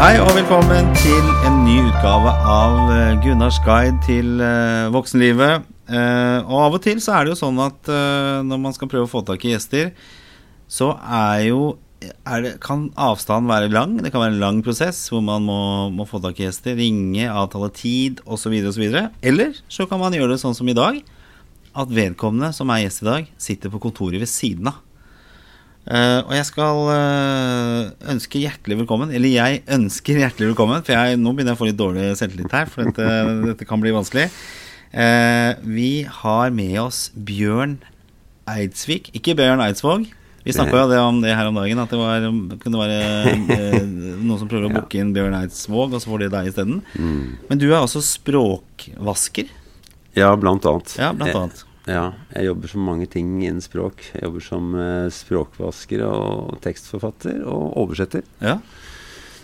Hei og velkommen til en ny utgave av eh, Gunnars guide til eh, voksenlivet. Eh, og av og til så er det jo sånn at når man skal prøve å få tak i gjester, så er jo er det, kan avstanden være lang. Det kan være en lang prosess hvor man må, må få tak i gjester, ringe, avtale tid osv. osv. Eller så kan man gjøre det sånn som i dag, at vedkommende som er gjest i dag, sitter på kontoret ved siden av. Eh, og jeg skal uh, ønske hjertelig velkommen, eller jeg ønsker hjertelig velkommen, for jeg, nå begynner jeg å få litt dårlig selvtillit her, for dette, dette kan bli vanskelig. Uh, vi har med oss Bjørn Eidsvik, ikke Bjørn Eidsvåg. Vi snakka jo det om det her om dagen, at det var, kunne være noen som prøver å booke inn Bjørn Eidsvåg, og så får de deg isteden. Mm. Men du er også språkvasker. Ja, blant annet. Ja, blant annet. Ja, jeg jobber som mange ting innen språk. Jeg jobber som eh, språkvasker og tekstforfatter og oversetter. Ja.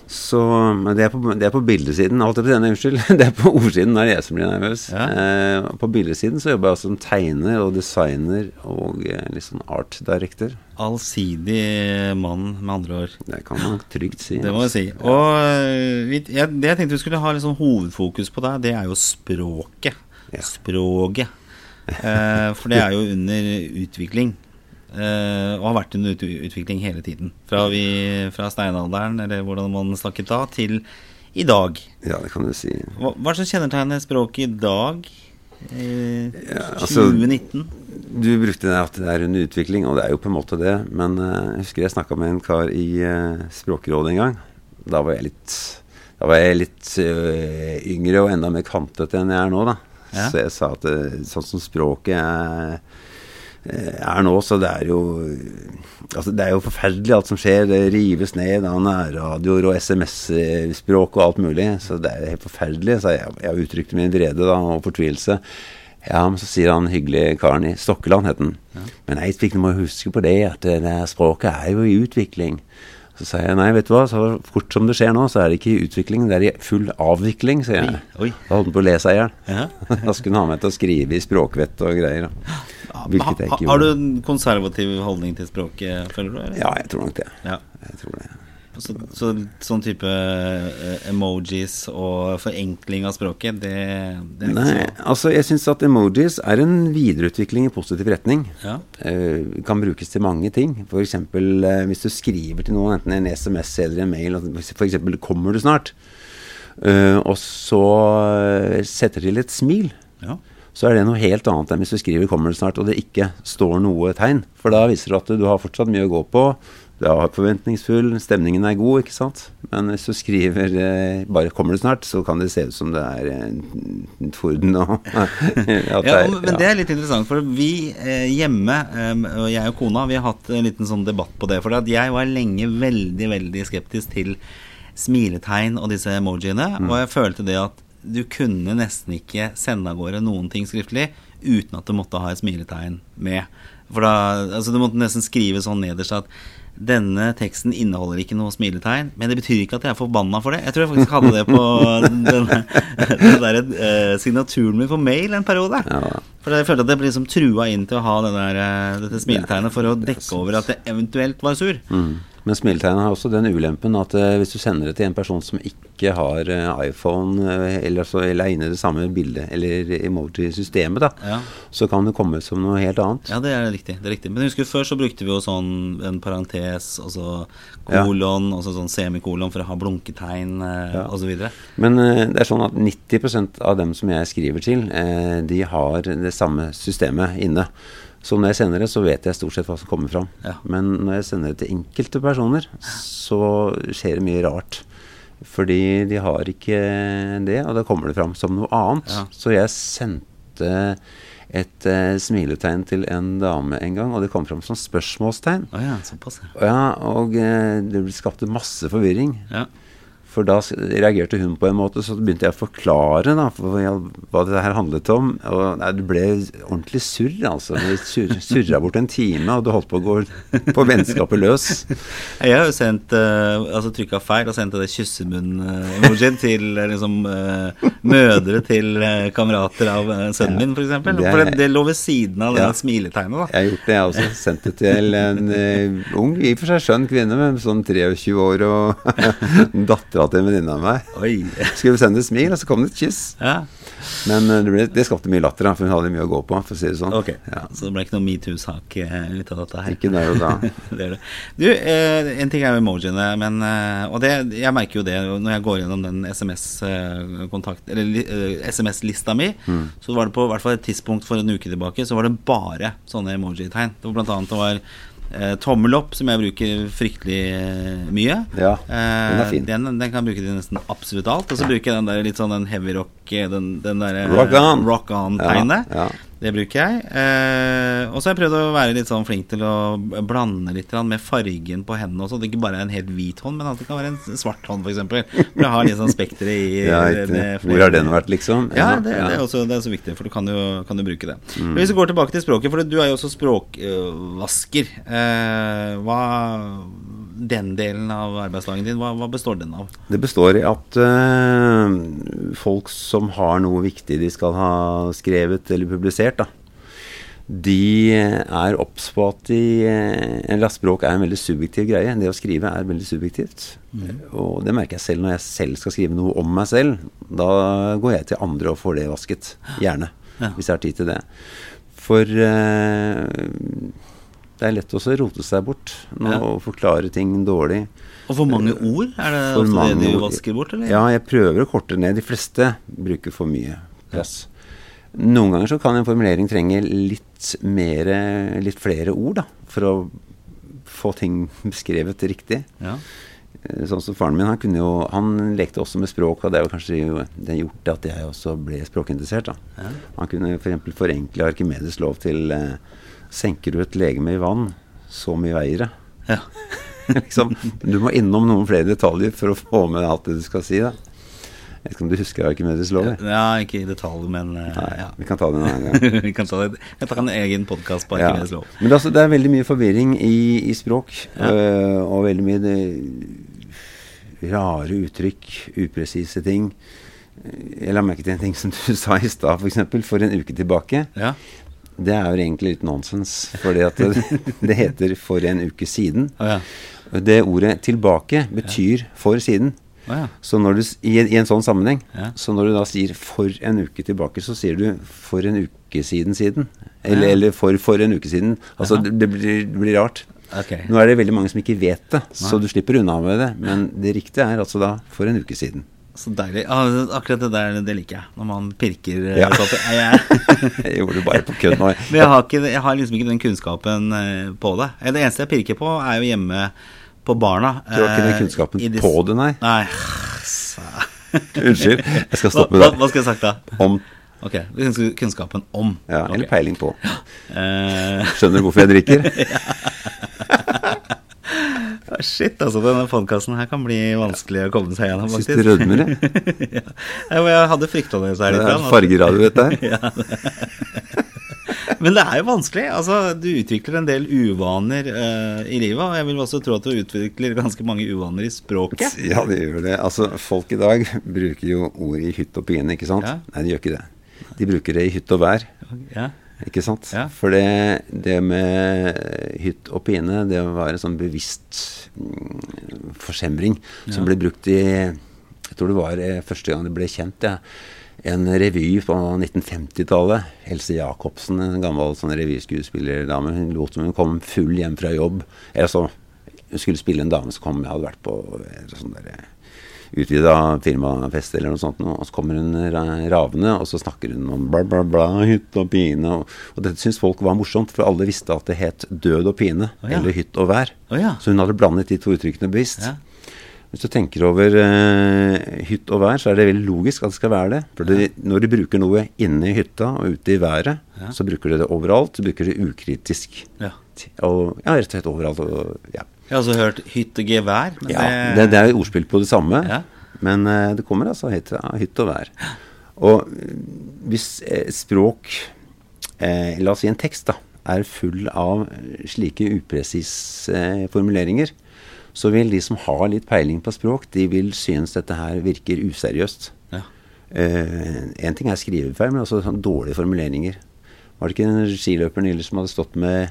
Så men det er på, det er på bildesiden. Alt er på denne, unnskyld. Det er på ordsiden. Det er jeg som blir nervøs. Ja. Eh, på bildesiden så jobber jeg også som tegner og designer og eh, litt sånn art director. Allsidig mann, med andre ord. Det kan man trygt si. Det må jeg si. Og øh, jeg, det jeg tenkte vi skulle ha sånn hovedfokus på der, det er jo språket. Ja. Språket. Eh, for det er jo under utvikling. Eh, og har vært under ut utvikling hele tiden. Fra, vi, fra steinalderen, eller hvordan man snakket da, til i dag. Ja, det kan du si. Hva, hva er det som kjennetegner språket i dag? Eh, Ja, altså- 2019? Du brukte det at det er under utvikling, og det er jo på en måte det. Men eh, jeg husker jeg snakka med en kar i eh, Språkrådet en gang. Da var jeg litt, var jeg litt eh, yngre og enda mer kantete enn jeg er nå, da. Ja. Så jeg sa at eh, sånn som språket er, eh, er nå, så det er jo Altså, det er jo forferdelig alt som skjer. Det rives ned av nærradioer og SMS-språk og alt mulig. Så det er helt forferdelig. Så jeg, jeg uttrykte min vrede da, og fortvilelse. Ja, men så sier han hyggelige karen i Stokkeland, het han. Men Eidsvik, du må huske på det, at det språket er jo i utvikling. Så sa jeg nei, vet du hva, så fort som det skjer nå, så er det ikke i utvikling, det er i full avvikling, sier jeg. Oi. Da holdt han på å le seg i hjel. Ja. Da skulle han ha meg til å skrive i språkvett og greier. Hvilket jeg ikke gjorde. har du en konservativ holdning til språket, føler du? eller? Ja, jeg tror nok det. Ja. Jeg tror det. Så, så sånn type eh, emojis og forenkling av språket, det, det Nei, altså jeg syns at emojis er en videreutvikling i positiv retning. så Ja. Uh, kan brukes til mange ting. F.eks. Uh, hvis du skriver til noen, enten en SMS eller en mail, f.eks. 'Kommer du snart?' uh, og så eh, setter til et smil. ja. Så er det noe helt annet enn hvis du skriver 'kommer du snart' og det ikke står noe tegn. For da viser det at du har fortsatt mye å gå på. Du er forventningsfull, stemningen er god, ikke sant. Men hvis du skriver eh, bare 'kommer du snart', så kan det se ut som det er eh, torden og at det Ja, er- men det er litt interessant, for vi eh, hjemme, eh, og jeg og kona, vi har hatt en liten sånn debatt på det. For at jeg var lenge veldig, veldig skeptisk til smiletegn og disse emojiene. Mm. Og jeg følte det at du kunne nesten ikke sende av gårde noen ting skriftlig uten at du måtte ha et smiletegn med. For da, altså Du måtte nesten skrive sånn nederst at denne teksten inneholder ikke noe smiletegn, men det betyr ikke at jeg er forbanna for det. Jeg tror jeg faktisk hadde det på denne, den der, eh, signaturen min på mail en periode. Ja. For jeg følte at jeg ble liksom trua inn til å ha der, eh, dette smiletegnet for å dekke over at jeg eventuelt var sur. Mm. Men smiletegnet har også den ulempen at eh, hvis du sender det til en person som ikke har eh, iPhone, eh, eller, så, eller er inne i det samme bildet, eller emoji-systemet, da, Ja. så kan det komme som noe helt annet. Ja, det er riktig. det er riktig Men jeg husker før så brukte vi jo sånn en parentes, og så Ja. kolon, og så sånn semikolon for å ha blunketegn Ja. videre. Men det er sånn at 90% av dem som jeg skriver til, de har det samme systemet inne. Så når jeg sender det, så vet jeg stort sett hva som kommer fram. Ja. Men når jeg sender det til enkelte personer, så skjer det mye rart. Fordi de har ikke det, og da kommer det fram som noe annet. Ja. Så jeg sendte et eh, smiletegn til en dame en gang, og det kom fram som spørsmålstegn. Oh ja, såpass. ja. Og eh, det skapte masse forvirring. Ja. For da reagerte hun på en måte, så begynte jeg å forklare da, for hva det her handlet om. Og nei, det ble ordentlig surr, altså. Vi sur, surra bort en time, og du holdt på å gå på vennskapet løs. Jeg har jo sendt uh, Altså trykka feil og sendt det kyssemunn-emojien til eh, liksom eh, mødre til eh, kamerater av sønnen min, f.eks. For, Det for det, det lå ved siden av det Ja. smiletegnet, da. Jeg har gjort det, jeg også. Sendt det til en uh, ung, i og for seg skjønn kvinne med sånn 23 år, og dattera sa til en venninne av meg. Oi. Skulle sende et smil, og så kom det et kyss. Ja. Men eh, det, ble, det skapte mye latter, for hun hadde mye å gå på. for å si det sånn. Ok, Ja. Så det ble ikke noe metoo-sak litt ut av dette her? Ikke der og da. det det. Du, eh, en ting er emojiene, men eh, Og det, jeg merker jo det når jeg går gjennom den SMS-kontakt Eller eh, SMS-lista mi, Mm. så var det på hvert fall et tidspunkt for en uke tilbake, så var det bare sånne emoji-tegn. Det var blant annet det var eh, tommel opp, som jeg bruker fryktelig eh, mye. Ja, den er fin. Den, den kan jeg bruke til nesten absolutt alt. Og så bruker jeg den der litt sånn den heavy rock eh, Den, den derre Rock on. rock on-tegnet. Ja, ja. Det bruker jeg. Eh, og så har jeg prøvd å være litt sånn flink til å blande litt med fargen på hendene også. Det ikke bare er en helt hvit hånd, men at det kan være en svart hånd, f.eks. For det har litt sånn spekter i Ja, Hvor har den vært, liksom? Ja, det, ja. det, er også, det er så viktig, for du kan jo, kan jo bruke det. Mm. Men hvis vi går tilbake til språket, for du er jo også språkvasker. Eh, hva Den delen av arbeidsdagen din, hva, hva består den av? Det består i at eh, folk som har noe viktig de skal ha skrevet eller publisert, da, de er obs på at de eh, Eller at språk er en veldig subjektiv greie. Det å skrive er veldig subjektivt. Og det merker jeg selv når jeg selv skal skrive noe om meg selv. Da går jeg til andre og får det vasket. Gjerne. Ja. Hvis jeg har tid til det. For eh, det er lett også å rote seg bort med og forklare ting dårlig. Og for mange ord? Er det For også det du vasker bort, eller? Ja, jeg prøver å korte ned. De fleste bruker for mye plass. Noen ganger så kan en formulering trenge litt mer, litt flere ord, da, for å få ting beskrevet riktig. Ja. Eh, Sånn som faren min, han kunne jo Han lekte også med språk, og det har kanskje det gjort at jeg også ble språkinteressert, da. Ja. Han kunne f.eks. forenkle Arkimedes lov til eh, Senker du et legeme i vann, så mye veier det. Ja. liksom, du må innom noen flere detaljer for å få med alt det du skal si. da Jeg vet ikke om du husker Arkimedes lov? ja, ikke i detalj, men uh, Nei, ja. vi kan ta det en annen gang. Vi kan ta det. Jeg tar en egen podkast på Ja. Arkimedes lov. Men det, er altså, det er veldig mye forvirring i, i språk. Ja. øh, og veldig mye det, rare uttrykk, upresise ting. Jeg la merke til en ting som du sa i stad, f.eks. For, for en uke tilbake. Ja. Det er jo egentlig litt nonsens. Fordi at det, det heter 'for en uke siden'. Oh, ja. Det ordet 'tilbake' betyr 'for siden'. Oh, ja. Så når du, i, en- I en sånn sammenheng, Ja. så når du da sier 'for en uke tilbake', så sier du 'for en uke siden siden'. Eller, eller for, 'for en uke siden'. Altså, det, det, blir, det blir rart. Okay. Nå er det veldig mange som ikke vet det, så du slipper unna med det. Men det riktige er altså da 'for en uke siden'. Så deilig. Akkurat det der, det liker jeg. Når man pirker eh, Ja. sånn at jeg, Jeg gjorde det bare på kødd nå. Men jeg har, ikke, jeg har liksom ikke den kunnskapen eh, på det. Eh, Det eneste jeg pirker på, er jo hjemme på barna. Du har ikke den kunnskapen disse- på det, nei? Nei. Unnskyld. Jeg skal Hva, stoppe hva, deg. hva skal jeg sagt da? Om Ok, kunnskapen om. Ja, Eller okay. peiling på. Skjønner du hvorfor jeg drikker? shit, altså. Denne podkasten her kan bli vanskelig å komme seg gjennom, faktisk. du rødmer, jeg? ja. Jeg hadde frykta det. Så her Det er fargeradio, dette her. Ja. Men det er jo vanskelig. Altså, du utvikler en del uvaner uh, i livet. Og jeg vil også tro at du utvikler ganske mange uvaner i språket. Ja, det gjør det. Altså, folk i dag bruker jo ord i hytt og pine, ikke sant? Ja. Nei, de gjør ikke det. De bruker det i hytt og vær, Ja. Ikke sant? Ja. For det, det med hytt og pine, det var en sånn bevisst mm, forsemring, som Ja. ble brukt i Jeg tror det var eh, første gang det ble kjent, ja. En revy på 1950-tallet. Else Jacobsen, en gammel sånn revyskuespillerdame. Hun lot som hun kom full hjem fra jobb. Altså, hun skulle spille en dame som kom, jeg hadde vært på en sånn der utvida firmafest eller noe sånt. Og så kommer hun ravende, og så snakker hun om bla, bla, bla, hytt og pine. Og, og dette syntes folk var morsomt, for alle visste at det het død og pine. oh, ja. Eller hytt og vær. Oh, ja. Så hun hadde blandet de to uttrykkene bevisst. Ja. Hvis du tenker over eh, hytt og vær, så er det veldig logisk at det skal være det. For det, når du bruker noe inne i hytta og ute i været, så bruker du det overalt. Du bruker det ukritisk. Ja. Og, ja, rett og slett overalt. Og, ja. Jeg har også hørt hytt og gevær. men Ja, det, det er jo ordspill på det samme, Ja. men eh, det kommer altså ja, hytt og vær. Og eh, hvis eh, språk, eh, la oss si en tekst, da, er full av slike upresise eh, formuleringer, så vil de som har litt peiling på språk, de vil synes dette her virker useriøst. Ja. Eh, en ting er skrivefeil, men også sånn dårlige formuleringer. Var det ikke en skiløper nylig som hadde stått med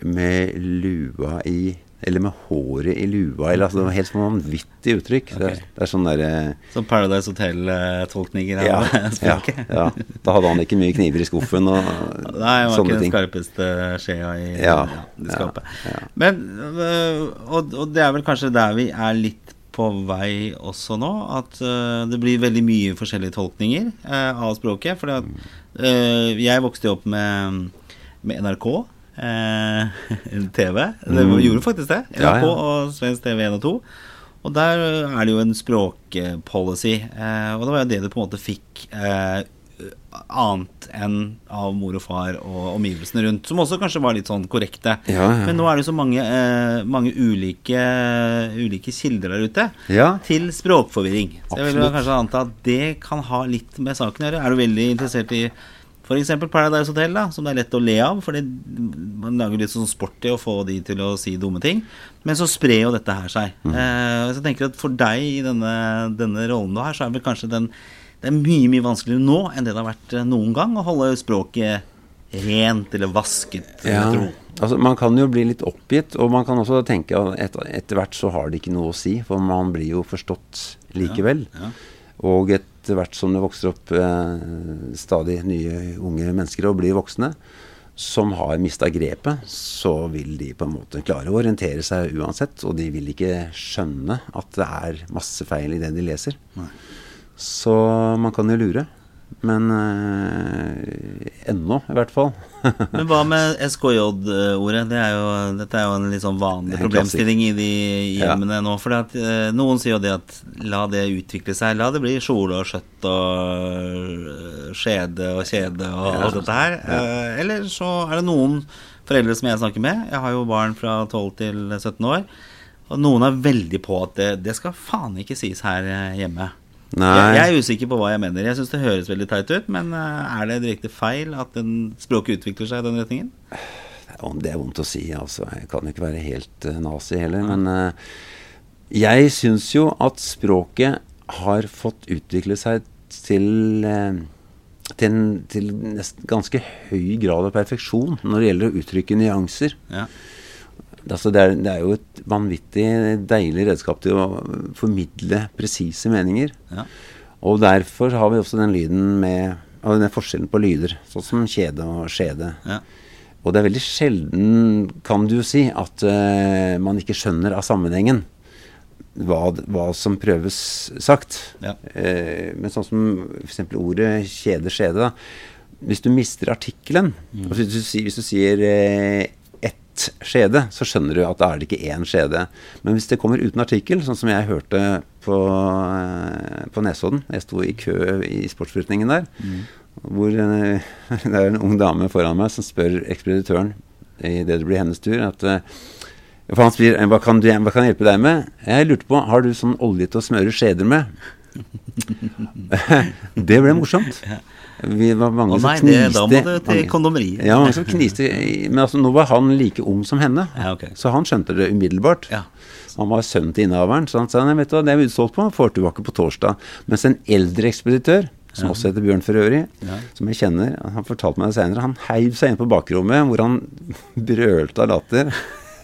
med lua i Eller med håret i lua. Eller, altså, det var helt sånn vanvittig uttrykk. Det, er, det er sånn derre Som Paradise Hotel-tolkninger ja, ja, ja. Da hadde han ikke mye kniver i skuffen og sånne ting. Nei, han var ikke den ting. skarpeste skjea i, Ja, ja, i skapet. ja. Men øh, og, og det er vel kanskje der vi er litt på vei også nå. At uh, det blir veldig mye forskjellige tolkninger uh, av språket. For uh, jeg vokste jo opp med, med NRK. Eh, TV. Det Mm. gjorde faktisk det. NRK Ja, ja. og Svensk TV 1 og 2. Og der øh, er det jo en språkpolicy. Eh, og det var jo det du på en måte fikk eh, annet enn av mor og far og omgivelsene rundt, som også kanskje var litt sånn korrekte. Ja, ja. Men nå er det så mange, eh, mange ulike, ulike kilder der ute Ja. til språkforvirring. Så jeg vil kanskje anta at det kan ha litt med saken å gjøre. Er du veldig interessert i f.eks. Paradise Hotel, da, som det er lett å le av? Fordi man lager litt sånn sport i å få de til å si dumme ting. Men så sprer jo dette her seg. Mm. Eh, så jeg tenker at for deg i denne, denne rollen du har, så er vel kanskje den Det er mye, mye vanskeligere nå enn det det har vært eh, noen gang å holde språket rent eller vasket. Ja, jeg tror. altså Man kan jo bli litt oppgitt, og man kan også tenke at et, etter hvert så har det ikke noe å si, for man blir jo forstått likevel. Ja. Og etter hvert som det vokser opp eh, stadig nye unge mennesker og blir voksne, som har mista grepet, så vil de på en måte klare å orientere seg uansett. Og de vil ikke skjønne at det er masse feil i det de leser. Så man kan jo lure. Men eh, ennå, i hvert fall. Men hva med SKJ-ordet? Det er dette er jo en litt sånn vanlig Det problemstilling i de Ja. hjemmene nå. For at, eh, noen sier jo det at la det utvikle seg. La det bli kjole og skjøtt og eh, skjede og kjede og Ja. alt dette her. Eh, eller så er det noen foreldre som jeg snakker med. Jeg har jo barn fra 12 til 17 år. Og noen er veldig på at det, det skal faen ikke sies her eh, hjemme. Jeg, jeg er usikker på hva jeg mener. Jeg syns det høres veldig teit ut, men eh, er det direkte feil at den språket utvikler seg i den retningen? Det er vondt å si, altså. Jeg kan ikke være helt eh, nazi heller. Men eh, jeg syns jo at språket har fått utvikle seg til til, en, til ganske høy grad av perfeksjon når det gjelder å uttrykke nyanser. Ja. Altså det, er, det er jo et vanvittig deilig redskap til å formidle presise meninger. Ja. Og derfor har vi også den lyden med og den forskjellen på lyder, sånn som kjede og skjede. Ja. Og det er veldig sjelden, kan du jo si, at uh, man ikke skjønner av sammenhengen hva, hva som prøves sagt. Ja. Uh, men sånn som f.eks. ordet kjede, skjede, da. Hvis du mister artikkelen, altså hvis, du, hvis du sier eh, skjede, så skjønner du at da er det ikke én skjede. Men hvis det kommer uten artikkel, sånn som jeg hørte på, eh, på Nesodden Jeg sto i kø i sportsforretningen der. Hvor eh, det er en ung dame foran meg som spør ekspeditøren idet det blir hennes tur, at eh, for han spør hva kan, du, hva kan jeg hjelpe deg med? Jeg lurte på, har du sånn olje til å smøre skjeder med? det ble morsomt. Vi var mange Å nei, som det, kniste. da må du til kondomeriet. Ja, mange som kniste. Men altså, nå var han like ung som henne, Ja, okay. så han skjønte det umiddelbart. Ja. Han var sønnen til innehaveren, så han sa nei, vet du hva, det er vi utsolgt på, får tilbake på torsdag. Mens en eldre ekspeditør, som også heter Bjørn for øvrig, Ja. som jeg kjenner, han fortalte meg det senere, han heiv seg inn på bakrommet hvor han brølte av latter.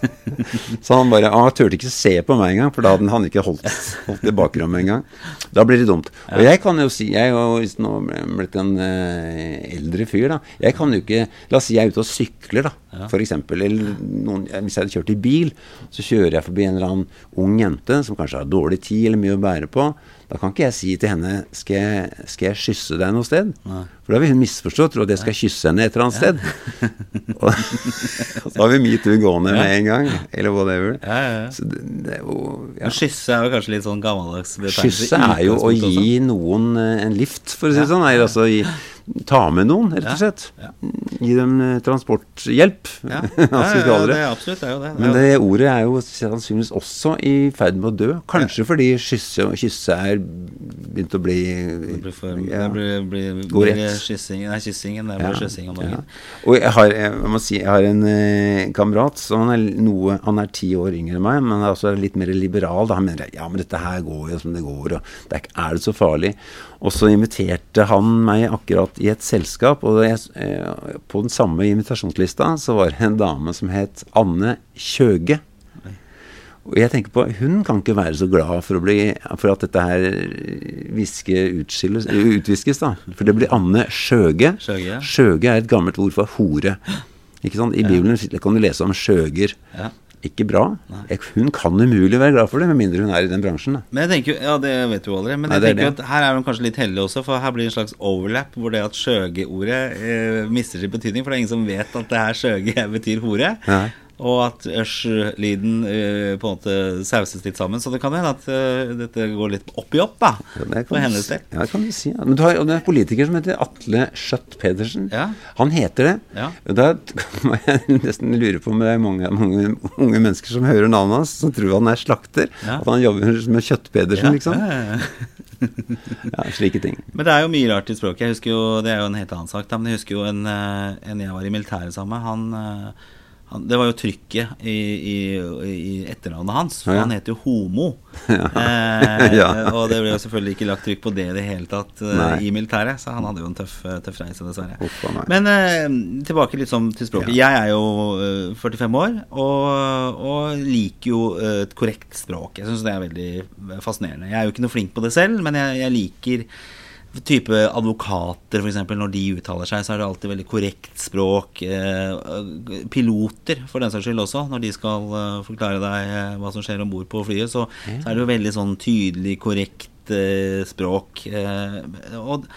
så han bare Han turte ikke se på meg engang, for da hadde han ikke holdt, holdt i bakrommet engang. Da blir det dumt. Og jeg kan jo si Jeg er nå blitt en eh, eldre fyr, da. Jeg kan jo ikke La oss si jeg er ute og sykler, da, Ja. for eksempel. Eller noen, hvis jeg hadde kjørt i bil, så kjører jeg forbi en eller annen ung jente som kanskje har dårlig tid eller mye å bære på. Da kan ikke jeg si til henne Skal jeg, skal jeg kysse deg noe sted? Nei. For da vil hun misforstå, tro at jeg skal kysse henne et eller annet sted. og, og så har vi metoo gående med en gang. Eller whatever. Ja, ja, ja. Så det, det er jo ja. Men Kysse er jo kanskje litt sånn gammeldags betegnelse. Kysse er jo å gi noen eh, en lift, for å si det sånn. Eller altså gi, ta med noen, rett og slett. Ja, Gi dem eh, transporthjelp. Ja, ja, ja, det. er absolutt det er jo det. Det, er Men det ordet er jo sannsynligvis også i ferd med å dø. Kanskje fordi kysse, kysse er begynt å bli det blir for, ja. det blir, blir, blir kyssing Nei, kyssingen. Det blir kyssing om dagen. Ja. Og jeg har, jeg, må si, jeg har en eh, kamerat som er noe Han er ti år yngre enn meg, men er også litt mer liberal. Da. Han mener ja, men dette her går jo som det går, og det er, er det så farlig? Og så inviterte han meg akkurat i et selskap, og jeg, eh, på den samme invitasjonslista så var det en dame som het Anne Kjøge. Og jeg tenker på, Hun kan ikke være så glad for, bli, for at dette her viske utskilles, utviskes. da. For det blir Anne. Skjøge. Skjøge er et gammelt ord for hore. Ikke sant? I Bibelen kan du lese om skjøger. Ikke bra. Jeg, hun kan umulig være glad for det, med mindre hun er i den bransjen. da. Men jeg tenker ja det vet du aldri Men Nei, jeg er tenker jo det. at her er hun kanskje litt heldig også, for her blir det en slags overlap hvor det at skjøge-ordet eh, mister sin betydning. For det er ingen som vet at det her skjøge betyr hore. Nei. Og at øsj-lyden uh, på en måte sauses litt sammen. Så det kan hende at uh, dette går litt opp i opp, da. Ja, for hennes del. Ja, det kan du si. Ja. Men du har, en politiker som heter Atle Skjøtt Pedersen. Ja. Han heter det. Ja. Da kan jeg nesten lure på om det er mange, mange unge mennesker som hører navnet hans, som tror han er slakter. At han jobber med Kjøtt-Pedersen, liksom. Ja, slike ting. Men det er jo mye rart i språket. Jeg husker jo, Det er jo en helt annen sak. Da, men jeg husker jo en, eh, en jeg var i militæret sammen med. Han, eh, han, det var jo trykket i, i, i etternavnet hans. For Ja, han heter jo Homo. Ja. Eh. Og det ble jo selvfølgelig ikke lagt trykk på det i det hele tatt eh, i militæret. Så han hadde jo en tøff, eh, tøff reise, dessverre. Oppa. Men eh, tilbake litt sånn til språket. Jeg er jo eh, 45 år og, og liker jo eh, et korrekt språk. Jeg syns det er veldig fascinerende. Jeg er jo ikke noe flink på det selv, men jeg, jeg liker type advokater, f.eks. Når de uttaler seg, så er det alltid veldig korrekt språk. Eh, piloter, for den saks skyld også, når de skal eh, forklare deg eh, hva som skjer om bord på flyet, så, så er det jo veldig sånn tydelig, korrekt eh, språk. Eh, og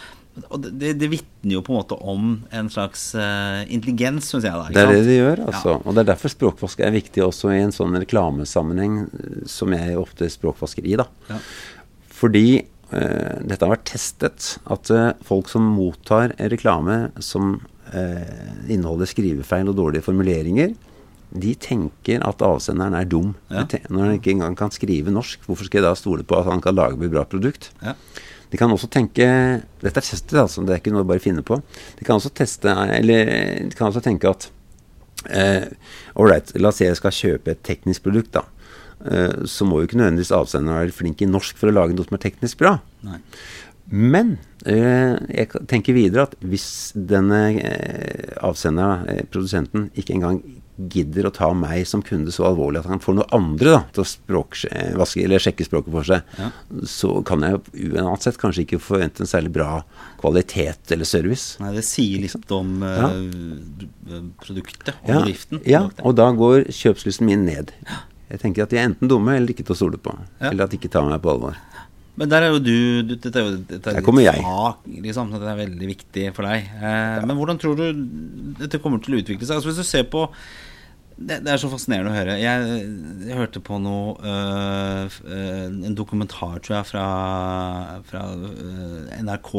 og det, det vitner jo på en måte om en slags eh, intelligens, syns jeg. da, Det er det de gjør, altså. Og det er derfor språkvask er viktig også i en sånn reklamesammenheng eh, som jeg ofte språkvasker i, da. Ja. Fordi eh, dette har vært testet, at eh, folk som mottar reklame som eh, inneholder skrivefeil og dårlige formuleringer, de tenker at avsenderen er dum. Ja. Når han ikke engang kan skrive norsk, hvorfor skal jeg da stole på at han kan lage et bra produkt? Ja. De kan også tenke Dette er testet, altså. Det er ikke noe å bare finne på. De kan også teste Eller de kan også tenke at Ålreit, la oss si jeg skal kjøpe et teknisk produkt, da. Eh, så må jo ikke nødvendigvis avsenderen være flink i norsk for å lage noe som er teknisk bra. Nei. Men eh, jeg tenker videre at hvis denne eh, avsenderen, produsenten, ikke engang gidder å ta meg som kunde så alvorlig at han får noe andre da, til å språkvaske eller sjekke språket for seg, Ja. så kan jeg uansett kanskje ikke forvente en særlig bra kvalitet eller service. Nei, det sier litt om Ja. produktet og Ja, driften. ja, og da går kjøpslysten min ned. Jeg tenker at de er enten dumme eller ikke til å stole på. Ja. Eller at de ikke tar meg på alvor. Men der er jo du, du Dette er jo dette er ditt fag, liksom. Dette er veldig viktig for deg. Eh, Men hvordan tror du dette kommer til å utvikle seg? Altså Hvis du ser på det, det er så fascinerende å høre. Jeg, jeg hørte på noe øh, øh, En dokumentar, tror jeg, fra, fra øh, NRK.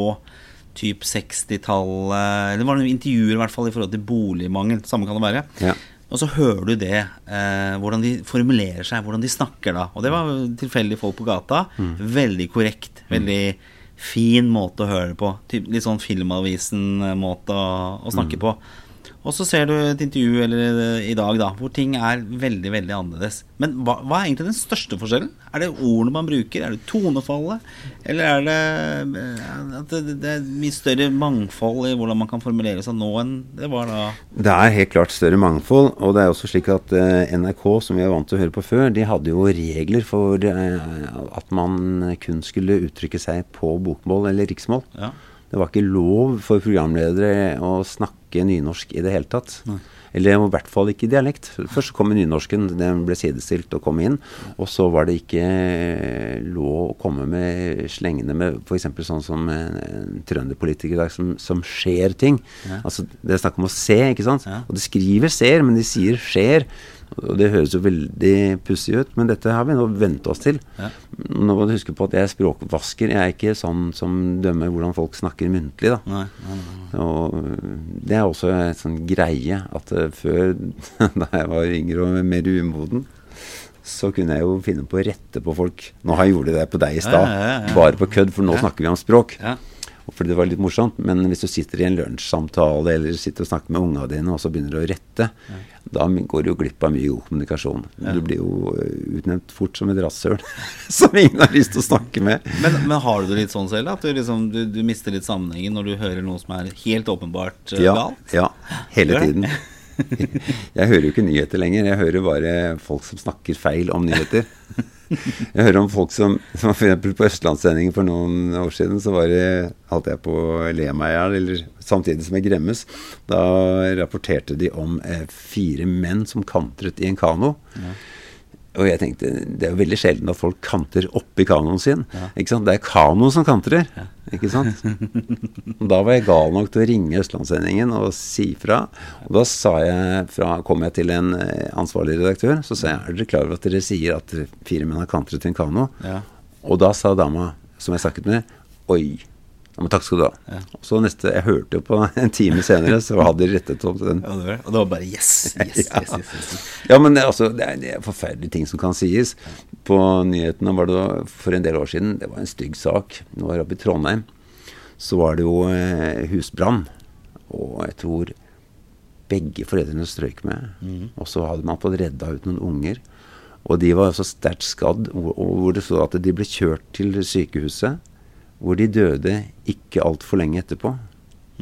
Typ 60-tallet Eller det var noen intervjuer i hvert fall i forhold til boligmangel. Samme kan det være. Ja. Og så hører du det, eh, hvordan de formulerer seg, hvordan de snakker da. Og det var tilfeldige folk på gata. Veldig korrekt. Veldig fin måte å høre det på. Typ, litt sånn Filmavisen-måte å, å snakke på. Og så ser du et intervju eller eh, i dag da, hvor ting er veldig veldig annerledes. Men hva, hva er egentlig den største forskjellen? Er det ordene man bruker? Er det tonefallet? Eller er det eh, at det, det er mye større mangfold i hvordan man kan formulere seg nå enn det var da? Det er helt klart større mangfold, og det er også slik at eh, NRK, som vi er vant til å høre på før, de hadde jo regler for at man kun skulle uttrykke seg på bokmål eller riksmål. Ja. Det var ikke lov for programledere å snakke nynorsk i det hele tatt. Eller i hvert fall ikke dialekt. Først kom nynorsken, den ble sidestilt og kom inn. Og så var det ikke lov å komme med slengende med f.eks. sånn som en, trønderpolitiker i dag som, som skjer ting. Altså Det er snakk om å se, ikke sant. Ja. Og de skriver ser, men de sier skjer. Og det høres jo veldig pussig ut, men dette har vi nå vent oss til. Ja. Nå må du huske på at jeg er språkvasker. Jeg er ikke sånn som dømmer hvordan folk snakker muntlig, da. Nei, nei, nei. Og øh, det er også en sånn greie at øh, før, da jeg var yngre og mer umoden, så kunne jeg jo finne på å rette på folk. Nå har jeg gjort det på deg i stad, Ja, ja, ja, ja. bare på kødd, for nå Ja. snakker vi om språk. Ja. fordi det var litt morsomt. Men hvis du sitter i en lunsjsamtale eller sitter og snakker med unga dine, og så begynner du å rette, da går du jo glipp av mye god kommunikasjon. Ja. Du blir jo eh, utnevnt fort som et rasshøl som ingen har lyst til å snakke med. Men, men har du det litt sånn selv? At du, liksom, du, du mister litt sammenhengen når du hører noe som er helt åpenbart uh, Ja, galt? ja hele tiden. Jeg hører jo ikke nyheter lenger. Jeg hører bare folk som snakker feil om nyheter. Jeg hører om folk som, som for På Østlandssendingen for noen år siden så var det, holdt jeg på å le meg i hjel, eller samtidig som jeg gremmes. Da rapporterte de om eh, fire menn som kantret i en kano. Og jeg tenkte, Det er jo veldig sjelden at folk kanter oppi kanoen sin. Ikke sant? Det er kanoen som kantrer. Ikke sant? Og da var jeg gal nok til å ringe Østlandssendingen og si fra. Og da sa jeg fra, kom jeg til en eh, ansvarlig redaktør så sa jeg, er dere klar over at dere sier at fire menn har kantret i en kano? Ja. Og da sa dama som jeg snakket med, oi. Ja, men takk skal du ha. Ja. Og så neste, Jeg hørte jo på en time senere, så hadde de rettet opp den. Ja, det var det. Og det var bare yes, yes, yes, yes, yes, yes. Ja, men det, altså, det, er, det er forferdelige ting som kan sies. På nyhetene var det for en del år siden Det var en stygg sak. Nå var oppe i Trondheim. Så var det jo eh, husbrann. Og jeg tror begge foreldrene strøyk med. Og så hadde man fått redda ut noen unger. Og de var så sterkt skadd, hvor, og hvor det så at de ble kjørt til sykehuset. Hvor de døde ikke altfor lenge etterpå.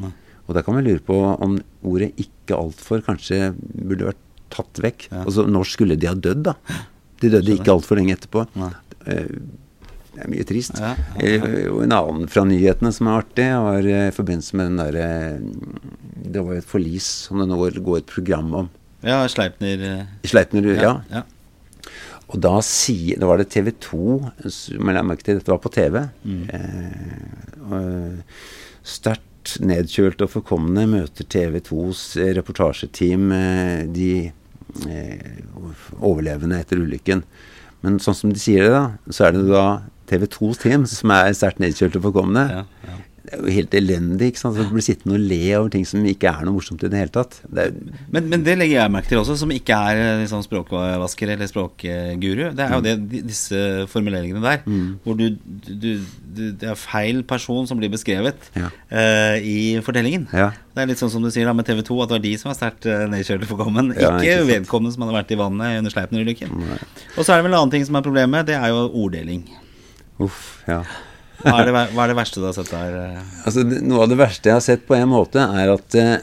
Nei. Og da kan man lure på om ordet 'ikke altfor' kanskje burde vært tatt vekk. Ja. Altså når skulle de ha dødd, da? De døde Skjønner. ikke altfor lenge etterpå. Nei. Eh, Det er mye trist. Ja, ja, Eh, Og en annen fra nyhetene som er artig, var eh, i forbindelse med den derre Det var jo et forlis som det nå går- et program om. Ja, Sleipner Sleipner, Sleipner, ja. ja. Og da, sier, da var det TV 2 Men jeg merke til dette var på TV. Mm. Eh, sterkt nedkjølt og forkomne møter TV 2s eh, reportasjeteam eh, de eh, overlevende etter ulykken. Men sånn som de sier det, da, så er det da TV 2s team som er sterkt nedkjølt og forkomne. Ja, ja. Det er jo helt elendig. ikke sant? Så blir sittende og le over ting som ikke er noe morsomt i det hele tatt. Det er, Men, men det legger jeg merke til også, som ikke er eh, liksom, språkvasker eller språkguru. Det er jo det, disse formuleringene der, hvor du, du, du Det er feil person som blir beskrevet Ja. uh, i fortellingen. Ja. Det er litt sånn som du sier da med TV 2, at det var de som var sterkt uh, nedkjørt og forkommen. Ja, ikke ikke vedkommende som hadde vært i vannet under Sleipner-ulykken. Og så er det vel en annen ting som er problemet, det er jo orddeling. uff, ja. Hva er det, hva er det verste du har sett der? eh? Altså, noe av det verste jeg har sett på en måte, er at eh,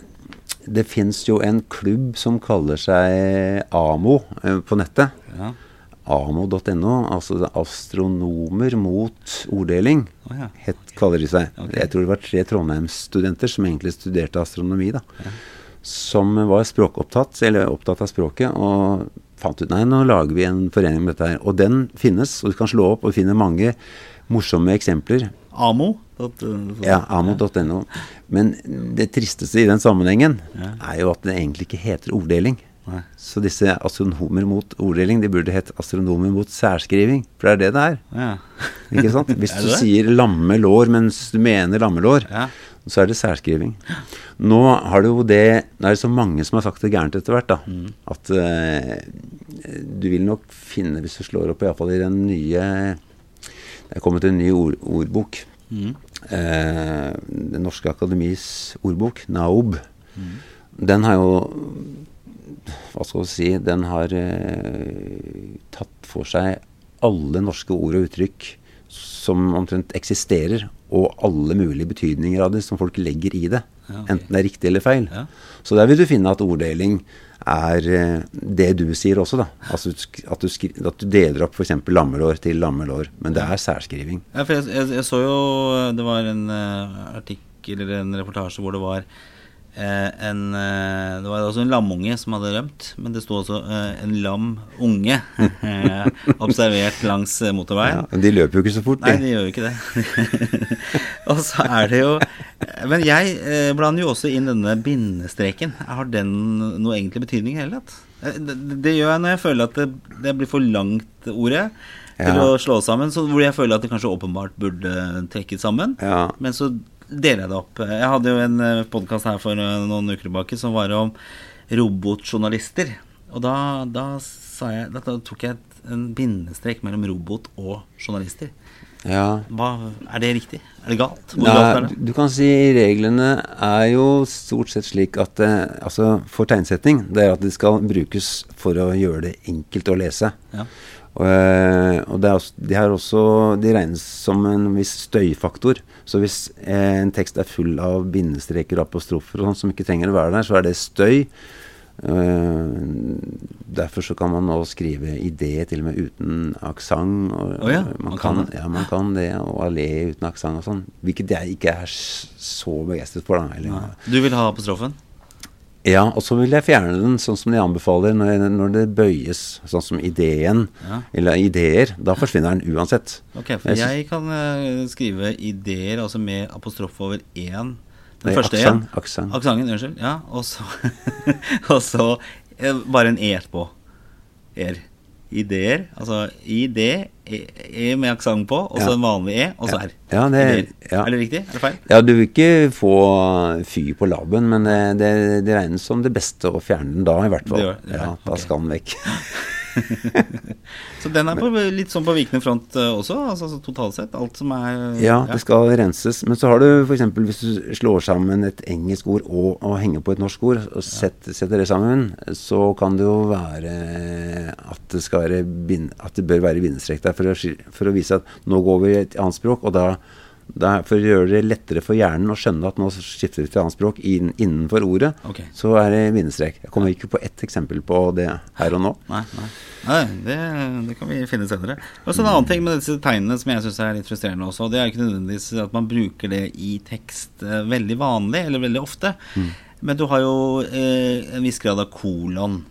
det fins jo en klubb som kaller seg AMO eh, på nettet. Ja. Amo.no, altså er astronomer mot orddeling, oh, ja. het, kaller de seg. Okay. Jeg tror det var tre Trondheimsstudenter som egentlig studerte astronomi, da. Som var språkopptatt, eller opptatt av språket, og fant ut nei, nå lager vi en forening med dette her. Og den finnes, og du kan slå opp og finne mange morsomme eksempler. Amo? Ja, amo.no. Men det tristeste i den sammenhengen er jo at det egentlig ikke heter orddeling. Nei. Så disse astronomer mot orddeling, de burde hett astronomer mot særskriving. For det er det det er. Ja. Ikke sant? Hvis du det det? sier lamme lår mens du mener lammelår, Ja. så er det særskriving. Nå har det jo det Nå er det så mange som har sagt det gærent etter hvert, da. Mm. At uh, du vil nok finne, hvis du slår opp iallfall i den nye Det er kommet en ny ord, ordbok. Mm. Uh, Det norske akademis ordbok, NAOB. Mm. Den har jo Hva skal vi si Den har eh, tatt for seg alle norske ord og uttrykk som omtrent eksisterer, og alle mulige betydninger av det som folk legger i det. Ja, okay. Enten det er riktig eller feil. Ja. Så der vil du finne at orddeling er eh, det du sier også, da. Altså at du, at du deler opp f.eks. lammelår til lammelår. Men det er særskriving. Ja, for jeg, jeg, jeg så jo Det var en eh, artikkel eller en reportasje hvor det var eh, en eh, Det var også en lamunge som hadde rømt, men det sto også eh, en lam unge eh, observert langs eh, motorveien. Ja, de løper jo ikke så fort, Nei, de. de gjør jo ikke det. og så er det jo Men jeg eh, blander jo også inn denne bindestreken. Har den noe egentlig betydning i det hele tatt? Eh, Det, det gjør jeg når jeg føler at det, det blir for langt, ordet, til Ja. å slå sammen. Så hvor jeg føler at det kanskje åpenbart burde trekkes sammen. Ja. Men så deler det opp. Jeg hadde jo en podkast her for eh, noen uker tilbake som var om robotjournalister. Og da, da sa jeg Da tok jeg en bindestrek mellom robot og journalister. Ja. Hva, er det riktig? Er det galt? Hvor galt er det? du kan si reglene er jo stort sett slik at eh, altså for tegnsetting, det er at det skal brukes for å gjøre det enkelt å lese. Ja. Og, eh, og det er også, de, er også, de regnes som en viss støyfaktor. Så hvis eh, en tekst er full av bindestreker og apostrofer og sånt, som ikke trenger å være der, så er det støy. Eh, derfor så kan man nå skrive idé til og med uten aksent. Oh ja, man, man kan, kan ja, man kan det. Og allé uten aksent og sånn. Hvilket jeg ikke er så begeistret for. da. Eller. Du vil ha apostrofen? Ja, og så vil jeg fjerne den sånn som de anbefaler når, når det bøyes, sånn som ideen, Ja. eller ideer. Da forsvinner den uansett. Ok, for Jeg jeg kan uh, skrive ideer altså med apostrof over én. Den Nei, første én. aksent. Aksenten, unnskyld. Ja, og så, og så uh, bare en e på. Er. Ideer. Altså idé, e, e med aksent på, og så Ja. en vanlig e, og så r. Ja, det- ja. Er det riktig? Er det feil? Ja, du vil ikke få fy på labben, men det, det, det regnes som det beste å fjerne den da, i hvert fall. Det gjør det, gjør. ja, da okay. skal den vekk. Så den er på, litt sånn på vikende front eh, også, altså så totalt sett. Alt som er Ja, det skal renses. Men så har du f.eks. hvis du slår sammen et engelsk ord og, og henger på et norsk ord, og setter, setter det sammen, så kan det jo være at det, skal være at det bør være bindestrek der for å, for å vise at nå går vi i et annet språk. og da, for å gjøre det lettere for hjernen å skjønne at nå skifter vi til annet språk inn, innenfor ordet, okay. så er det bindestrek. Jeg kommer ikke på ett eksempel på det her og nå. Nei, nei. nei det, det kan vi finne senere. Og så En annen ting med disse tegnene som jeg syns er litt frustrerende også, det er ikke nødvendigvis at man bruker det i tekst eh, veldig vanlig, eller veldig ofte. Mm. Men du har jo eh, en viss grad av kolon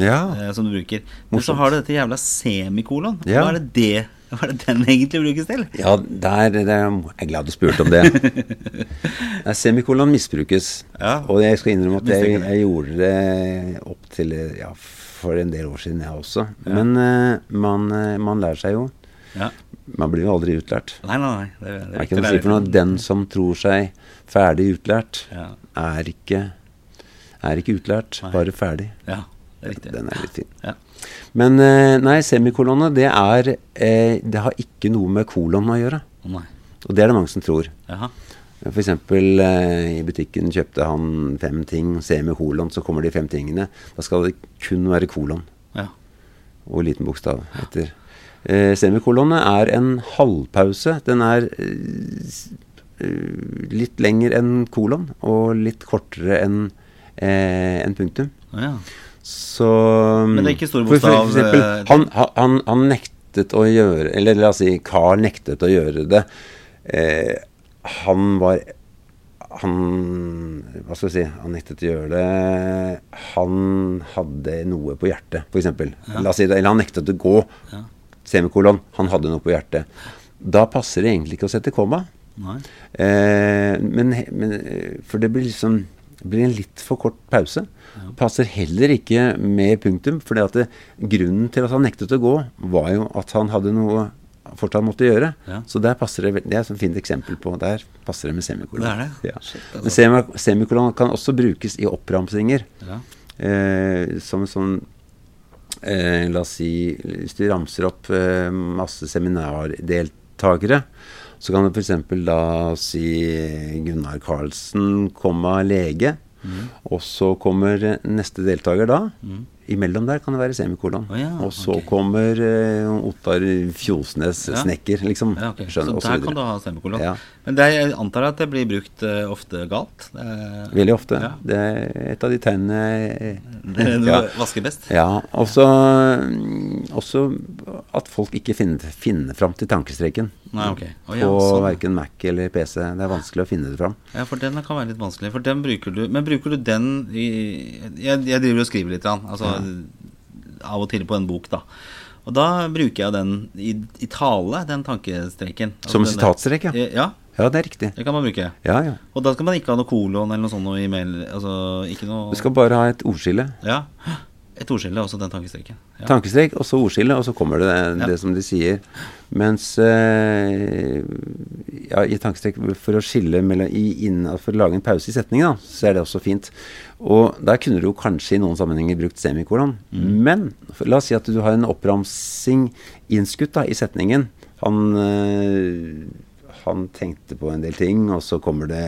Ja. eh, som du bruker. Men så har du dette jævla semikolon. Ja. Hva er det det hva er det den egentlig brukes til? Ja, der, der jeg er glad du spurte om det. Semikolon misbrukes. Ja. Og jeg skal innrømme at jeg, jeg gjorde det opp til ja, for en del år siden, jeg også. Men uh, man, eh, man lærer seg jo. Ja. Man blir jo aldri utlært. Nei, nei, nei. Det, det er ikke noe å si for noe. Den som tror seg ferdig utlært, Ja. er ikke, er ikke utlært, Nei. bare ferdig. Ja, det er riktig. Den er litt fin. Ja. Men eh, nei, semikolonne, det er eh, Det har ikke noe med kolon å gjøre. Nei. Og det er det mange som tror. Jaha. For eksempel eh, i butikken kjøpte han fem ting, semikolon, så kommer de fem tingene. Da skal det kun være kolon Ja. og liten bokstav etter. Eh, semikolonne er en halvpause. Den er eh, litt lenger enn kolon, og litt kortere enn eh, en punktum. Ja. Så Men det er ikke store for- for bokstav, eksempel, eh, han, han, han nektet å gjøre Eller la oss si Carl nektet å gjøre det. Eh, han var Han Hva skal vi si Han nektet å gjøre det. Han hadde noe på hjertet, f.eks. Ja. La oss si det. Eller han nektet å gå. Ja. Semikolon. Han hadde noe på hjertet. Da passer det egentlig ikke å sette komma. Eh, men, men, eh, for det blir liksom det blir en litt for kort pause. Passer heller ikke med punktum. For grunnen til at han nektet å gå, var jo at han hadde noe fortsatt måtte gjøre. Ja. Så der passer det Det er et fint eksempel på Der passer det med semikolon. Det er det? Ja. Shit, Men altså. semi- semikolon kan også brukes i oppramsinger. Ja. Eh, som sånn eh, La oss si Hvis du ramser opp eh, masse seminardeltakere, så kan du f.eks. da si Gunnar Karlsen, komma lege. Mm. Og så kommer neste deltaker da. Imellom der kan det være semikolon. Oh, ja, og så okay. kommer uh, Ottar Fjosnes, Ja. snekker, liksom. Ja, okay. Skjønner, så der kan du ha semikolon. Men det, jeg antar at det blir brukt uh, ofte galt. Er, Veldig ofte. Det er et av de tegnene eh, det du ja. vasker best. Ja, også, mm, også at folk ikke finner, finner fram til tankestreken. Nei, okay. oh, ja, på sånn. verken Mac eller PC. Det er vanskelig å finne det fram. Ja, for den kan være litt vanskelig. For den bruker du Men bruker du den i Jeg, jeg driver og skriver litt, altså av og til på en bok, da. Og da bruker jeg den i, i tale, den tankestreken. Altså Som sitatstrek, ja. Ja, Ja, det er riktig. det kan man bruke. Ja, ja. Og da skal man ikke ha noe kolon eller noe sånt noe i mail. Altså ikke noe Du skal bare ha et ordskille. Ja. Et ordskille og så den tankestreken. Ja. Tankestrek, og så ordskille, og så kommer det Ja. det som de sier. Mens eh, ja, i tankestrek For å skille mellom i, inn, For å lage en pause i setningen, da, så er det også fint. Og der kunne du jo kanskje i noen sammenhenger brukt semikolon. Men for, la oss si at du har en oppramsing innskutt da, i setningen. Han eh, han tenkte på en del ting, og så kommer det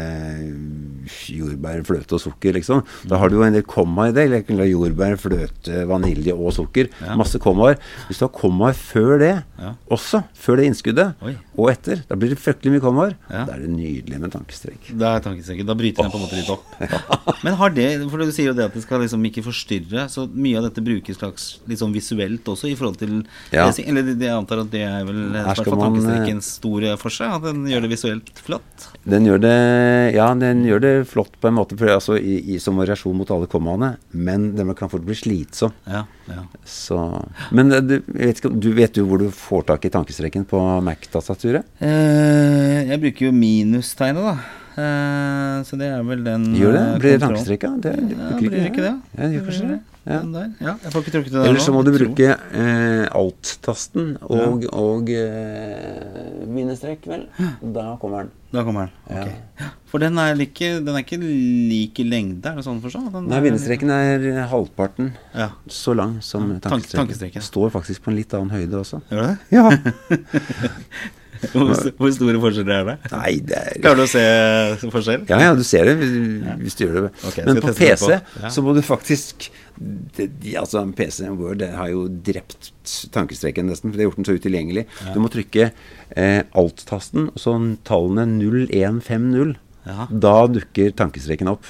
jordbær, fløte og sukker, liksom. Da har du jo en del komma i det. Eller jordbær, fløte, vanilje og sukker. Ja. Masse kommaer. Hvis du har kommaer før det, Ja. også før det innskuddet, Oi. og etter, da blir det fryktelig mye kommaer. Ja. Da er det nydelig med tankestrek. Det er tankestreken. Da bryter den på en måte litt opp. Men har det For du sier jo det at det skal liksom ikke forstyrre, så mye av dette brukes slags litt sånn visuelt også i forhold til lesing? Eller det- jeg antar at det er vel Her skal man, tankestrekens store for seg? At den gjør det visuelt flott? Den gjør det Ja, den gjør det flott på en måte for, altså, i, i, som variasjon mot alle kommaene, men den kan fort bli slitsom. Ja. ja. Så Men eh, du vet, du vet du hvor du får tak i tankestreken på Mac-tastaturet? Eh, jeg bruker jo minustegnet, da. Eh, så det er vel den Gjør det? eh, Blir det kontroll- tankestreka? Det, Ja, bruker blir ikke det? Ja, det gjør kanskje det. Ja. Ja. Jeg får ikke trukket det der Eller så må du bruke eh, alt-tasten og, og eh, minestrek, vel. Da kommer den. Da kommer den. Ja. For den er, ikke, den er ikke like lengde, er det sånn å forstå? Den Nei, bindestreken er halvparten Ja. så lang som Ja, tank- tankestreken. tankestreken. Står faktisk på en litt annen høyde også. Gjør det? Ja. Hvor, hvor store forskjeller er det? Nei, det er Klarer du å se forskjell? Ja, ja, du ser det hvis, du gjør det. Okay, Men på PC på. Ja. så må du faktisk det, de, Altså PC Word det har jo drept tankestreken nesten, for det har gjort den så utilgjengelig. Du må trykke eh, alt-tasten og så tallene 0150. Ja. Da dukker tankestreken opp.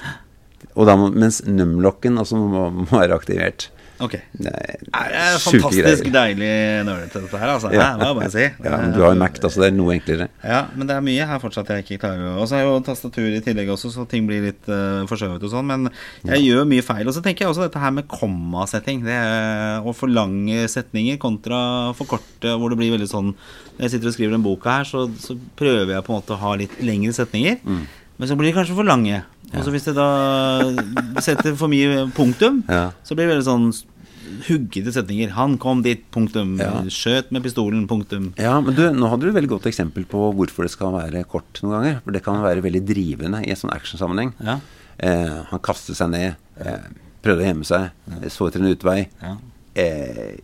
Da mens numlocken altså må, må være aktivert. Ok. Det er, Det er fantastisk deilig nølete, dette her, altså. Ja. Ja. Jeg bare si. Ja, men du har jo Mac, da, så det er noe enklere. Ja, men det er mye her fortsatt jeg ikke klarer Og så er jo tastatur i tillegg også, så ting blir litt uh, forskjøvet og sånn. Men jeg gjør mye feil. Og så tenker jeg også dette her med kommasetting. Det er, å for lange setninger kontra for korte, hvor det blir veldig sånn Når jeg sitter og skriver den boka her, så, så prøver jeg på en måte å ha litt lengre setninger. Mm. Men så blir de kanskje for lange. Og så hvis jeg da setter for mye punktum, Ja. så blir det veldig sånn huggete setninger. 'Han kom dit', punktum. Ja. Skjøt med pistolen, punktum. Ja, men du, nå hadde du et veldig godt eksempel på hvorfor det skal være kort noen ganger. For det kan være veldig drivende i en sånn actionsammenheng. Ja. Eh, han kastet seg ned, eh, prøvde å gjemme seg, så etter en utvei. Ja. Eh,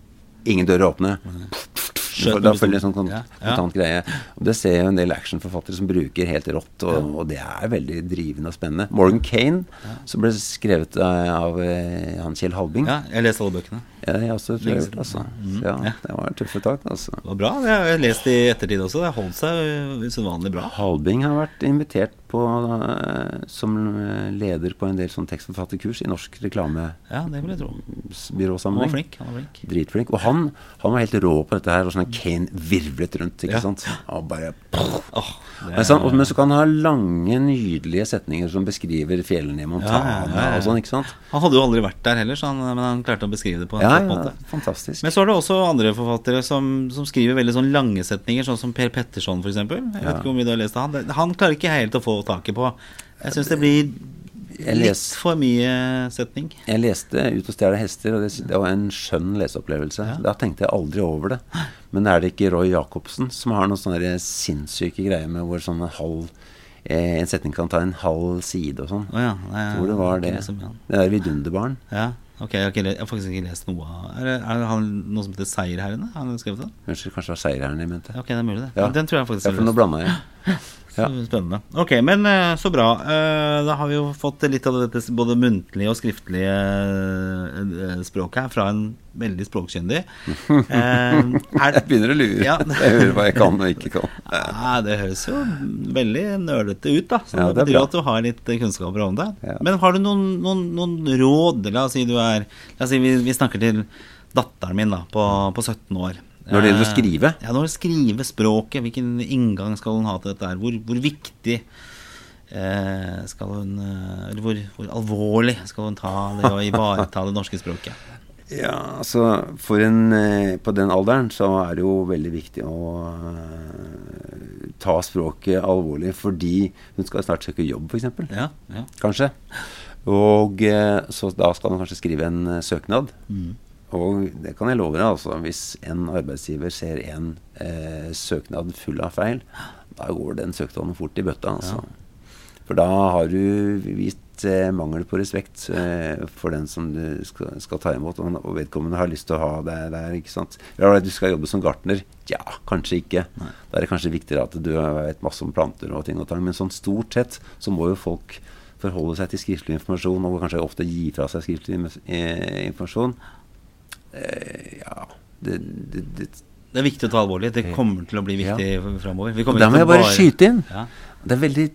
ingen dører åpne. Skjøt med Da følger en sånn kontant greie. Og Det ser jeg en del actionforfattere som bruker helt rått, og, og det er veldig drivende og spennende. Morgan Kane, som ble skrevet av, av eh, han Kjell Halbing. Ja, jeg leste alle bøkene. Ja, jeg også, tror jeg, altså. Mm. Ja, det var tøffe tak, altså. Det var bra. Det har jeg lest i ettertid også. Det holdt seg usedvanlig bra. Halbing har vært invitert på, eh, som eh, leder på en del sånn tekstforfatterkurs i norsk reklamebyråsammenheng. Ja. Han var flink. Han var flink. Dritflink. Og han, han var helt rå på dette her, og sånn Kane virvlet rundt, ikke Ja. sant. Og bare oh, er... sånn, og- men så kan han ha lange, nydelige setninger som beskriver fjellene i Montana Ja, ja, ja, ja. og sånn, ikke sant. Han hadde jo aldri vært der heller, så han, men han klarte å beskrive det på en Ja, ja, måte. fantastisk. Men så er det også andre forfattere som, som skriver veldig sånn lange setninger, sånn som Per Petterson f.eks. Jeg vet ikke hvor mye du har lest av han. Han klarer ikke helt å få taket på. Jeg syns det blir litt for mye setning. Jeg leste 'Ut og stjele hester', og det, var en skjønn leseopplevelse. Da tenkte jeg aldri over det. Men er det ikke Roy Jacobsen som har noen sånne sinnssyke greier med hvor sånn halv eh, En setning kan ta en halv side og sånn? Oh, ja. Nei, Jeg det var det. Liksom, han. Det der vidunderbarn. Ja, ok, jeg har, ikke, jeg har faktisk ikke lest noe av Er det, er det han, noe som heter Seierherrene? Har han skrevet det? Kanskje, kanskje det var Seierherrene jeg mente. Ok, det er mulig det. Ja. Den tror jeg faktisk Ja, for nå blanda jeg. Ja. Spennende. Ok, men eh, så bra. Eh, Da har vi jo fått litt av dette både muntlige og skriftlige eh, språket her fra en veldig språkkyndig. Er, Jeg begynner å lure. Ja. Jeg hører hva jeg kan og ikke kan. ja, det høres jo veldig nølete ut, da. Så Ja, det betyr bra. at du har litt kunnskaper om det. Men har du noen, noen, noen råd? La oss si du er La oss si vi, vi snakker til datteren min da på, på 17 år. Når det gjelder å Eh, skrive? Ja, når det skrive språket. Hvilken inngang skal hun ha til dette? her? Hvor, hvor viktig eh, skal hun eh, Eller hvor, hvor alvorlig skal hun ta det å ivareta det norske språket? Ja, altså for en, eh, På den alderen så er det jo veldig viktig å eh, ta språket alvorlig fordi hun skal snart søke jobb, f.eks. Ja, ja. Kanskje. Og eh, så da skal man kanskje skrive en eh, søknad. Mm. Og det kan jeg love deg, altså. Hvis en arbeidsgiver ser en eh, søknad full av feil, da går den søknaden fort i bøtta, altså. For da har du vist eh, mangel på respekt eh, for den som du skal, skal ta imot, og, og vedkommende har lyst til å ha deg der, ikke sant. Ja, du skal jobbe som gartner. Ja, kanskje ikke. Da er det kanskje viktigere at du vet masse om planter og ting og tang. Men sånn stort sett så må jo folk forholde seg til skriftlig informasjon, og kanskje ofte gi fra seg skriftlig eh, informasjon. Eh, ja det, det, det, Det er viktig å ta alvorlig. Det kommer til å bli viktig ja. framover. Da må jeg bare skyte inn. Ja. Det er veldig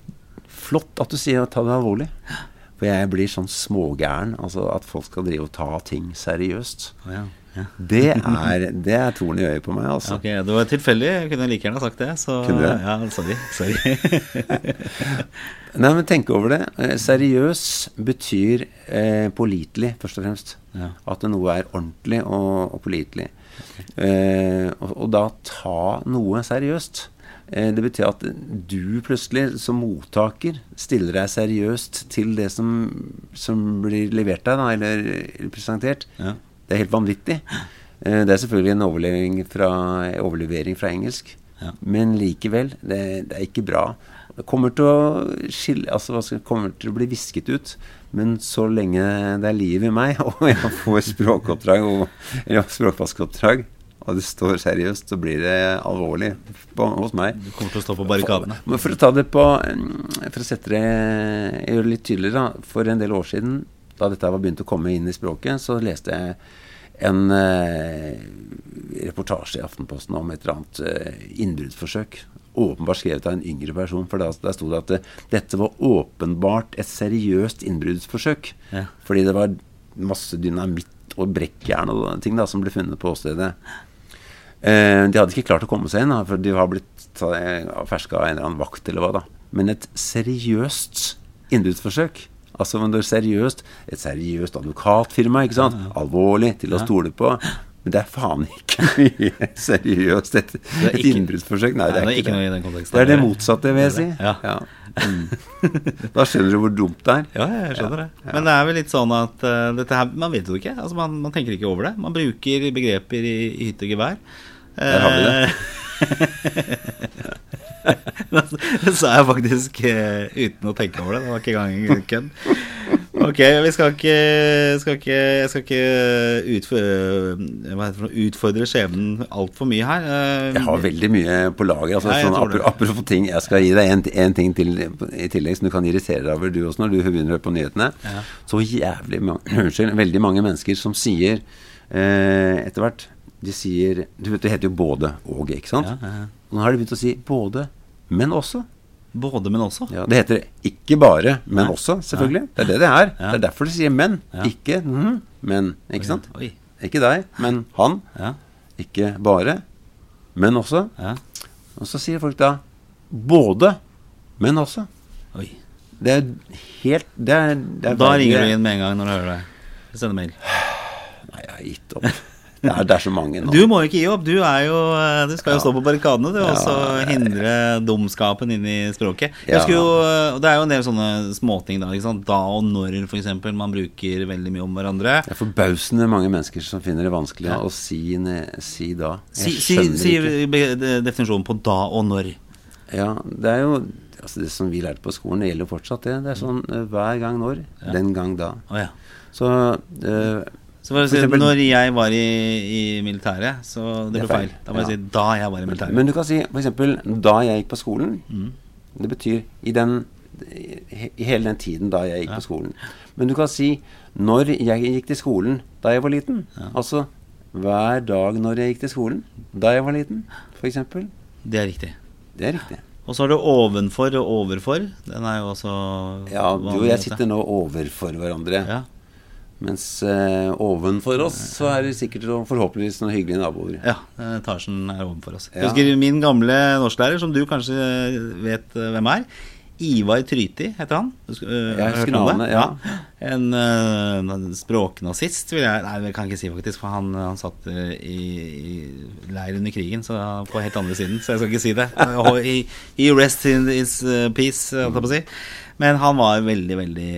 flott at du sier å ta det alvorlig. For jeg blir sånn smågæren. Altså at folk skal drive og ta ting seriøst. Ja, ja. Det er Det er torn i øyet på meg, altså. Ok, Det var tilfeldig. Jeg kunne like gjerne sagt det. Så, kunne du? Ja, sorry. sorry. Nei, men tenk over det. Eh, seriøs betyr eh, pålitelig, først og fremst. Ja. At noe er ordentlig og, og pålitelig. Eh, og, og, da ta noe seriøst. Eh, det betyr at du plutselig som mottaker stiller deg seriøst til det som, som blir levert deg, da, eller, eller presentert. Ja. Det er helt vanvittig. Eh, det er selvfølgelig en overlevering fra, overlevering fra engelsk. Ja. Men likevel, det, det, er ikke bra. Det kommer til å skille Altså kommer til å bli visket ut. Men så lenge det er liv i meg, og jeg får språkoppdrag og, eller språkvaskeoppdrag, og det står seriøst, så blir det alvorlig på, hos meg. Du kommer til å stå på barrikadene. Men for å ta det på For å sette det gjøre det litt tydeligere, da. For en del år siden, da dette var begynt å komme inn i språket, så leste jeg en eh, reportasje i Aftenposten om et eller annet eh, innbruddsforsøk. Åpenbart skrevet av en yngre person. For der sto det at det, dette var åpenbart et seriøst innbruddsforsøk. Ja. Fordi det var masse dynamitt og brekkjern og ting da, som ble funnet på åstedet. Eh, de hadde ikke klart å komme seg inn, da, for de har blitt ferska av en eller annen vakt eller hva da. Men et seriøst innbruddsforsøk Altså men det er seriøst, et seriøst advokatfirma, ikke sant? Alvorlig, til å stole på. Men det er faen ikke mye seriøst. Et, et innbruddsforsøk. Nei, det er, ikke det. I den konteksten. Det er det motsatte, vil jeg si. Ja. Mm. Da skjønner du hvor dumt det er. Ja, jeg skjønner det. Men det er vel litt sånn at uh, dette her Man vet jo ikke. Altså, man, man, tenker ikke over det. Man bruker begreper i, i hytte og gevær. Der har vi det. det sa jeg faktisk uh, uten å tenke over det. Det var ikke engang kødd. Ok, vi skal ikke, skal ikke Jeg skal ikke utfordre, utfordre skjebnen altfor mye her. Uh, Jeg har veldig mye på lager. Altså, sånn, apropos ting Jeg skal gi deg en, en ting til i tillegg som du kan irritere deg over, du også, når du begynner på nyhetene. Ja. Så jævlig mange, unnskyld, veldig mange mennesker som sier eh, etter hvert De sier Du vet, det heter jo både og, ikke sant? Ja, ja, ja. Nå har de begynt å si både, men også. Både, men også. Ja, det heter ikke bare, men Nei. også, selvfølgelig. Det er det det er. Det er derfor de sier men, ikke mm, men. Ikke sant? Oi. Ikke deg, men han. Ja, Ikke bare, men også. ja. Og så sier folk da både, men også. Oi. Det er helt det er, det er Da ringer du inn med en gang når du hører det. Sender mail. Nei, jeg har gitt opp. Er, det er så mange nå. Du må jo ikke gi opp. Du, jo, eh, du skal jo Ja. stå på barrikadene du, og så Ja, ja, hindre dumskapen inn i språket. Ja. jo, eh, Det er jo en del sånne småting. Da? Da og når, f.eks. Man bruker veldig mye om hverandre. Det er forbausende mange mennesker som finner det vanskelig Ja. å si, si da. Si, Jeg si, skjønner si ikke. si definisjonen på da og når. Ja, det er jo altså Det som vi lærte på skolen, det gjelder jo fortsatt, det. Det er sånn eh, hver gang når. Ja. Den gang da. Oh, ja. Så eh, Så for å si, eksempel- når jeg var i, i militæret, så det Det ble feil. feil. Da må jeg Ja. si da jeg var i militæret. Men du kan si f.eks. da jeg gikk på skolen. Mm. Det betyr i den i hele den tiden da jeg gikk Ja. på skolen. Men du kan si når jeg gikk til skolen da jeg var liten. Ja. Altså hver dag når jeg gikk til skolen da jeg var liten, f.eks. Det er riktig. Det er riktig. Og så har du ovenfor og overfor. Den er jo også Ja, du og jeg sitter nå overfor hverandre. ja. Mens eh, ovenfor oss så er det sikkert og forhåpentligvis noen hyggelige naboer. Ja, etasjen er ovenfor oss. Jeg husker min gamle norsklærer, som du kanskje vet eh, hvem er. Ivar Tryti heter han. Øh, Jeg husker navnet, ja. En øh, en språknazist, vil jeg Nei, det kan jeg ikke si, faktisk. For han, han satt i, i leir under krigen, så på helt andre siden. Så jeg skal ikke si det. He, i rest in his peace, holdt jeg på å si. Men han var veldig, veldig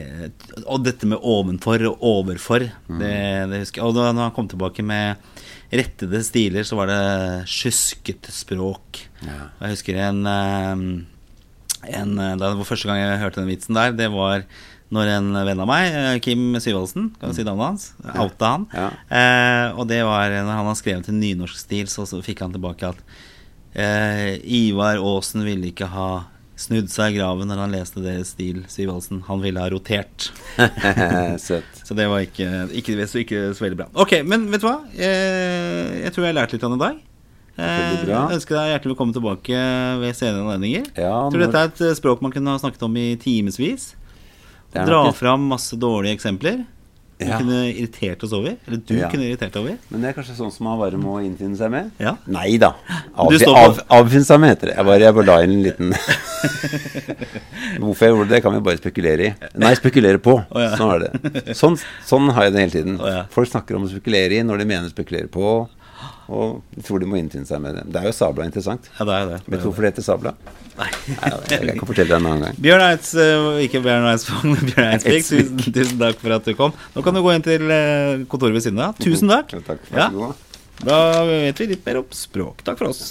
Og dette med ovenfor og overfor, det, det husker jeg. Og da han kom tilbake med rettede stiler, så var det sjuskete språk. Ja. Jeg husker en, eh, en det var Første gang jeg hørte den vitsen der, det var når en venn av meg, eh, Kim Syvaldsen, kan du si navnet hans, outa han. Ja. Eh, og det var når han har skrevet en nynorsk stil, så, så fikk han tilbake at eh, Ivar Aasen ville ikke ha snudd seg i graven når han leste deres stil, Syvaldsen. Han ville ha rotert. Søtt. Så det var ikke, ikke, så ikke så veldig bra. Ok, men vet du hva? Jeg, jeg tror jeg har lært litt av det i. Veldig Eh, jeg ønsker deg hjertelig velkommen tilbake ved senere anledninger. Ja, Jeg tror når- dette er et eh, språk man kunne ha snakket om i timevis. Dra nok fram masse dårlige eksempler. Vi Ja. kunne irritert oss over. Eller du Ja. kunne irritert over. Men det er kanskje sånn som man bare må innfinne seg med? Ja. Nei da. Avfinne Avfi, av, seg med, heter det. Jeg bare, jeg bare la inn en liten Hvorfor jeg gjorde det, kan vi bare spekulere i. Nei, spekulere på. Oh. Sånn er det. Sånn, sånn har jeg det hele tiden. Oh. Folk snakker om å spekulere i når de mener spekulere på, og jeg tror de må innfinne seg med det. Det er jo sabla interessant. Ja, det er det. Vet du hvorfor det heter sabla? Nei. Nei, jeg kan fortelle deg en annen gang. Bjørn Eids, eh, ikke Bjørn Eidsvåg, Bjørn Eidsvik, tusen, tusen takk for at du kom. Nå kan du gå inn til eh, kontoret ved siden av. Tusen takk. Ja, takk. Ja. Da vet vi litt mer om språk. Takk for oss.